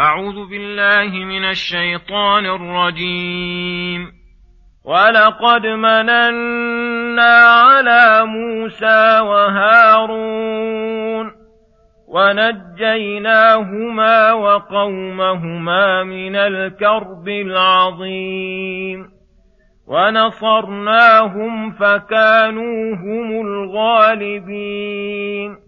أعوذ بالله من الشيطان الرجيم. ولقد مننا على موسى وهارون ونجيناهما وقومهما من الكرب العظيم. ونصرناهم فكانوا هم الغالبين.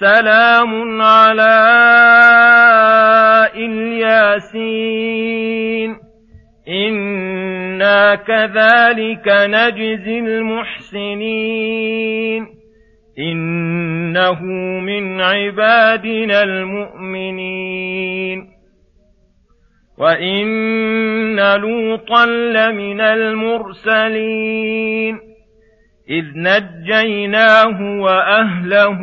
سلام على إلياسين. إنا كذلك نجزي المحسنين. إنه من عبادنا المؤمنين. وإن لوطا لمن المرسلين. إذ نجيناه وأهله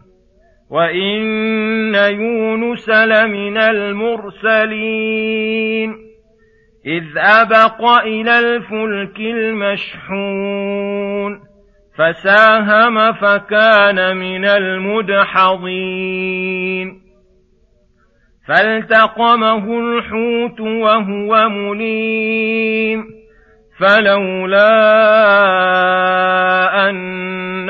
وان يونس لمن المرسلين اذ ابق إلى الفلك المشحون فساهم فكان من المدحضين فالتقمه الحوت وهو مليم فلولا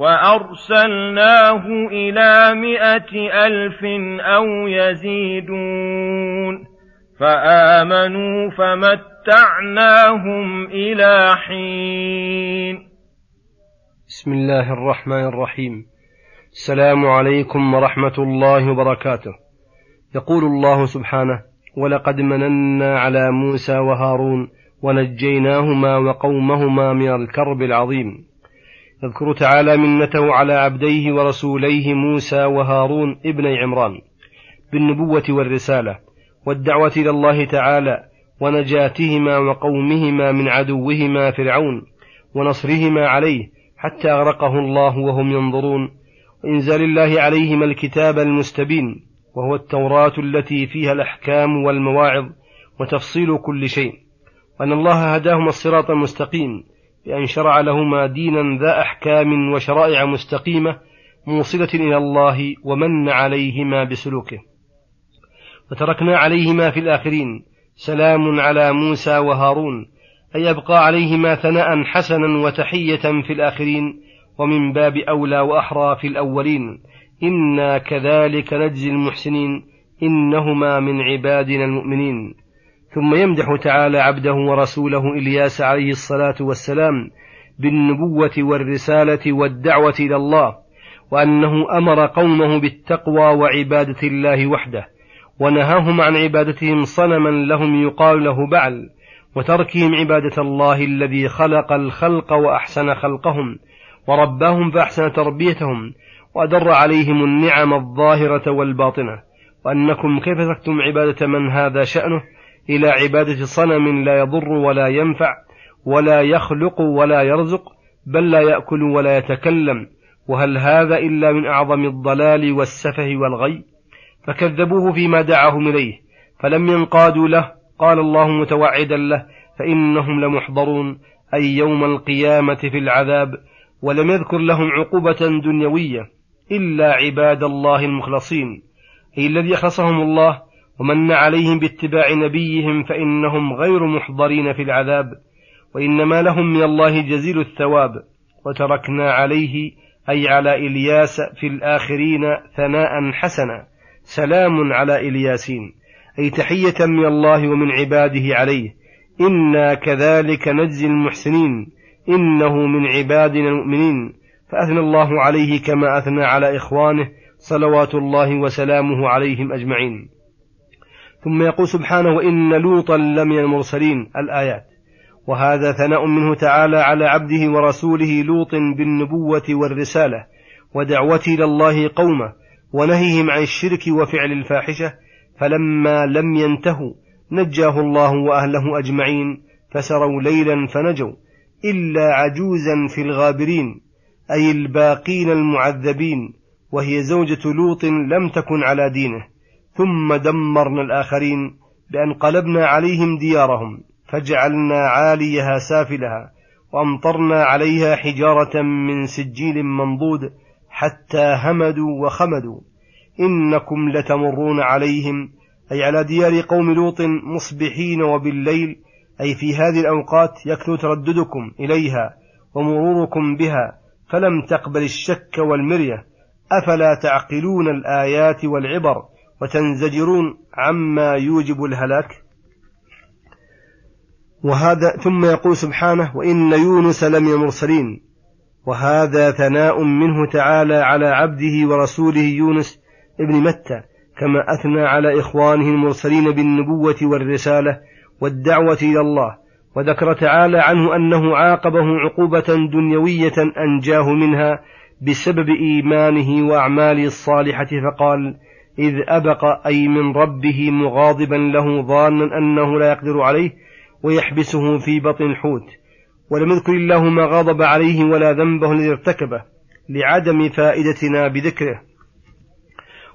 وأرسلناه إلى مائة ألف أو يزيدون فآمنوا فمتعناهم إلى حين. بسم الله الرحمن الرحيم. السلام عليكم ورحمة الله وبركاته. يقول الله سبحانه ولقد مننا على موسى وهارون ونجيناهما وقومهما من الكرب العظيم. يذكر تعالى منته على عبديه ورسوليه موسى وهارون ابني عمران بالنبوة والرسالة والدعوة إلى الله تعالى ونجاتهما وقومهما من عدوهما فرعون ونصرهما عليه حتى أغرقه الله وهم ينظرون وإنزال الله عليهما الكتاب المستبين وهو التوراة التي فيها الأحكام والمواعظ وتفصيل كل شيء وأن الله هداهما الصراط المستقيم بأن شرع لهما دينا ذا أحكام وشرائع مستقيمة موصلة إلى الله ومن عليهما بسلوكه. وتركنا عليهما في الآخرين سلام على موسى وهارون أي يبقى عليهما ثناء حسنا وتحية في الآخرين ومن باب أولى وأحرى في الأولين. إنا كذلك نجزي المحسنين إنهما من عبادنا المؤمنين. ثم يمدح تعالى عبده ورسوله إلياس عليه الصلاة والسلام بالنبوة والرسالة والدعوة إلى الله وأنه أمر قومه بالتقوى وعبادة الله وحده ونهاهم عن عبادتهم صنما لهم يقال له بعل وتركهم عبادة الله الذي خلق الخلق وأحسن خلقهم ورباهم فأحسن تربيتهم وأدر عليهم النعم الظاهرة والباطنة وأنكم كيف تركتم عبادة من هذا شأنه؟ إلى عبادة صنم لا يضر ولا ينفع ولا يخلق ولا يرزق بل لا يأكل ولا يتكلم. وهل هذا إلا من أعظم الضلال والسفه والغي؟ فكذبوه فيما دعاهم إليه فلم ينقادوا له قال الله متوعدا له فإنهم لمحضرون أي يوم القيامة في العذاب ولم يذكر لهم عقوبة دنيوية إلا عباد الله المخلصين أي الذي أخلصهم الله ومن عليهم باتباع نبيهم فإنهم غير محضرين في العذاب وإنما لهم من الله جزيل الثواب وتركنا عليه أي على إلياس في الآخرين ثناء حسنا سلام على إلياسين أي تحية من الله ومن عباده عليه إنا كذلك نجزي المحسنين إنه من عبادنا المؤمنين فأثنى الله عليه كما أثنى على إخوانه صلوات الله وسلامه عليهم أجمعين. ثم يقول سبحانه وإن لوطا لمن المرسلين الآيات. وهذا ثناء منه تعالى على عبده ورسوله لوط بالنبوة والرسالة ودعوته إلى الله قومه ونهيهم عن الشرك وفعل الفاحشة فلما لم ينتهوا نجاه الله وأهله أجمعين فسروا ليلا فنجوا إلا عجوزا في الغابرين أي الباقين المعذبين وهي زوجة لوط لم تكن على دينه. ثم دمرنا الآخرين بأن قلبنا عليهم ديارهم فجعلنا عاليها سافلها وأمطرنا عليها حجارة من سجيل منضود حتى همدوا وخمدوا. إنكم لتمرون عليهم أي على ديار قوم لوط مصبحين وبالليل أي في هذه الأوقات يكثر ترددكم إليها ومروركم بها فلم تقبل الشك والمرية أفلا تعقلون الآيات والعبر؟ وتنزجرون عما يوجب الهلاك. وهذا ثم يقول سبحانه وإن يونس لمن المرسلين وهذا ثناء منه تعالى على عبده ورسوله يونس ابن متى كما أثنى على إخوانه المرسلين بالنبوة والرسالة والدعوة إلى الله. وذكر تعالى عنه أنه عاقبه عقوبة دنيوية أنجاه منها بسبب إيمانه وأعماله الصالحة فقال إذ أبق أي من ربه مغاضبا له ظانا أنه لا يقدر عليه ويحبسه في بطن الحوت. ولم يذكر الله ما غضب عليه ولا ذنبه الذي ارتكبه لعدم فائدتنا بذكره.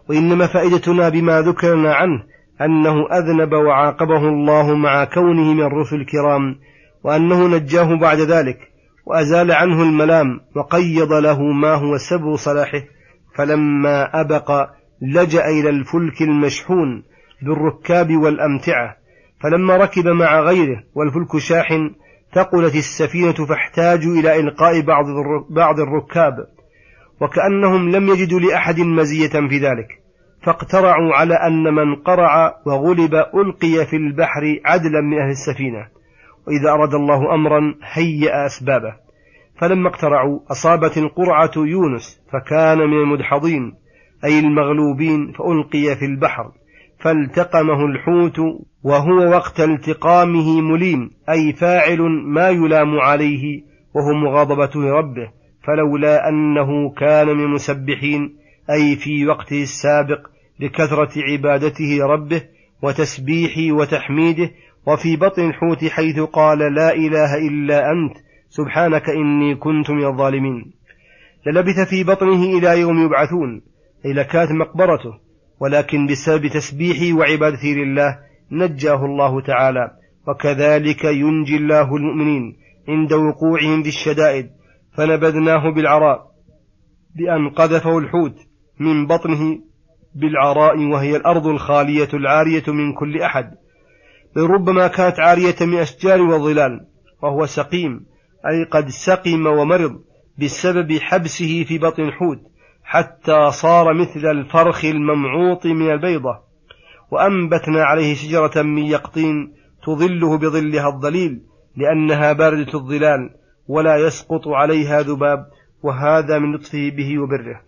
وإنما فائدتنا بما ذكرنا عنه أنه أذنب وعاقبه الله مع كونه من الرسل الكرام وأنه نجاه بعد ذلك وأزال عنه الملام وقيض له ما هو سبب صلاحه. فلما أبق لجأ إلى الفلك المشحون بالركاب والأمتعة فلما ركب مع غيره والفلك شاحن ثقلت السفينة فاحتاجوا إلى إلقاء بعض الركاب وكأنهم لم يجدوا لأحد مزية في ذلك فاقترعوا على أن من قرع وغلب ألقي في البحر عدلا من أهل السفينة وإذا أراد الله أمرا هيأ أسبابه. فلما اقترعوا أصابت القرعة يونس فكان من المدحضين. أي المغلوبين فألقي في البحر. فالتقمه الحوت وهو وقت التقامه مليم. أي فاعل ما يلام عليه وهو مغاضبة لربه. فلولا أنه كان من المسبحين أي في وقته السابق لكثرة عبادته ربه وتسبيحه وتحميده. وفي بطن الحوت حيث قال لا إله إلا أنت سبحانك إني كنت من الظالمين. للبث في بطنه إلى يوم يبعثون. أي لكانت مقبرته ولكن بسبب تسبيحه وعبادته لله نجاه الله تعالى وكذلك ينجي الله المؤمنين عند وقوعهم في الشدائد فنبذناه بالعراء بأن قذفه الحوت من بطنه بالعراء وهي الأرض الخالية العارية من كل أحد. بل ربما كانت عارية من أشجار وظلال وهو سقيم أي قد سقم ومرض بسبب حبسه في بطن الحوت. حتى صار مثل الفرخ الممعوط من البيضة وأنبتنا عليه شجرة من يقطين تظله بظلها الظليل لأنها باردة الظلال ولا يسقط عليها ذباب وهذا من لطفه به وبره.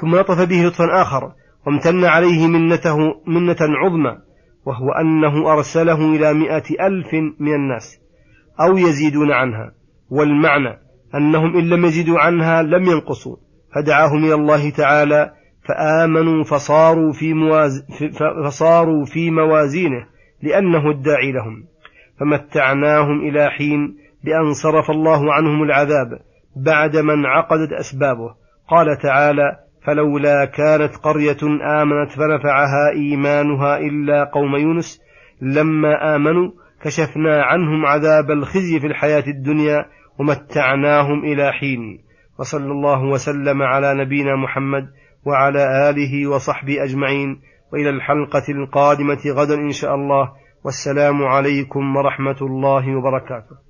ثم لطف به لطفا آخر وامتن عليه منته منة عظمى وهو أنه أرسله إلى مئة ألف من الناس أو يزيدون عنها. والمعنى أنهم إن لم يزيدوا عنها لم ينقصوا. فدعاهم إلى الله تعالى فآمنوا فصاروا في, مواز فصاروا في موازينه لأنه الداعي لهم. فمتعناهم إلى حين بأن صرف الله عنهم العذاب بعد ما انعقدت أسبابه. قال تعالى فلولا كانت قرية آمنت فنفعها إيمانها إلا قوم يونس لما آمنوا كشفنا عنهم عذاب الخزي في الحياة الدنيا ومتعناهم إلى حين. وصلى الله وسلم على نبينا محمد وعلى آله وصحبه أجمعين. وإلى الحلقة القادمة غدا إن شاء الله. والسلام عليكم ورحمة الله وبركاته.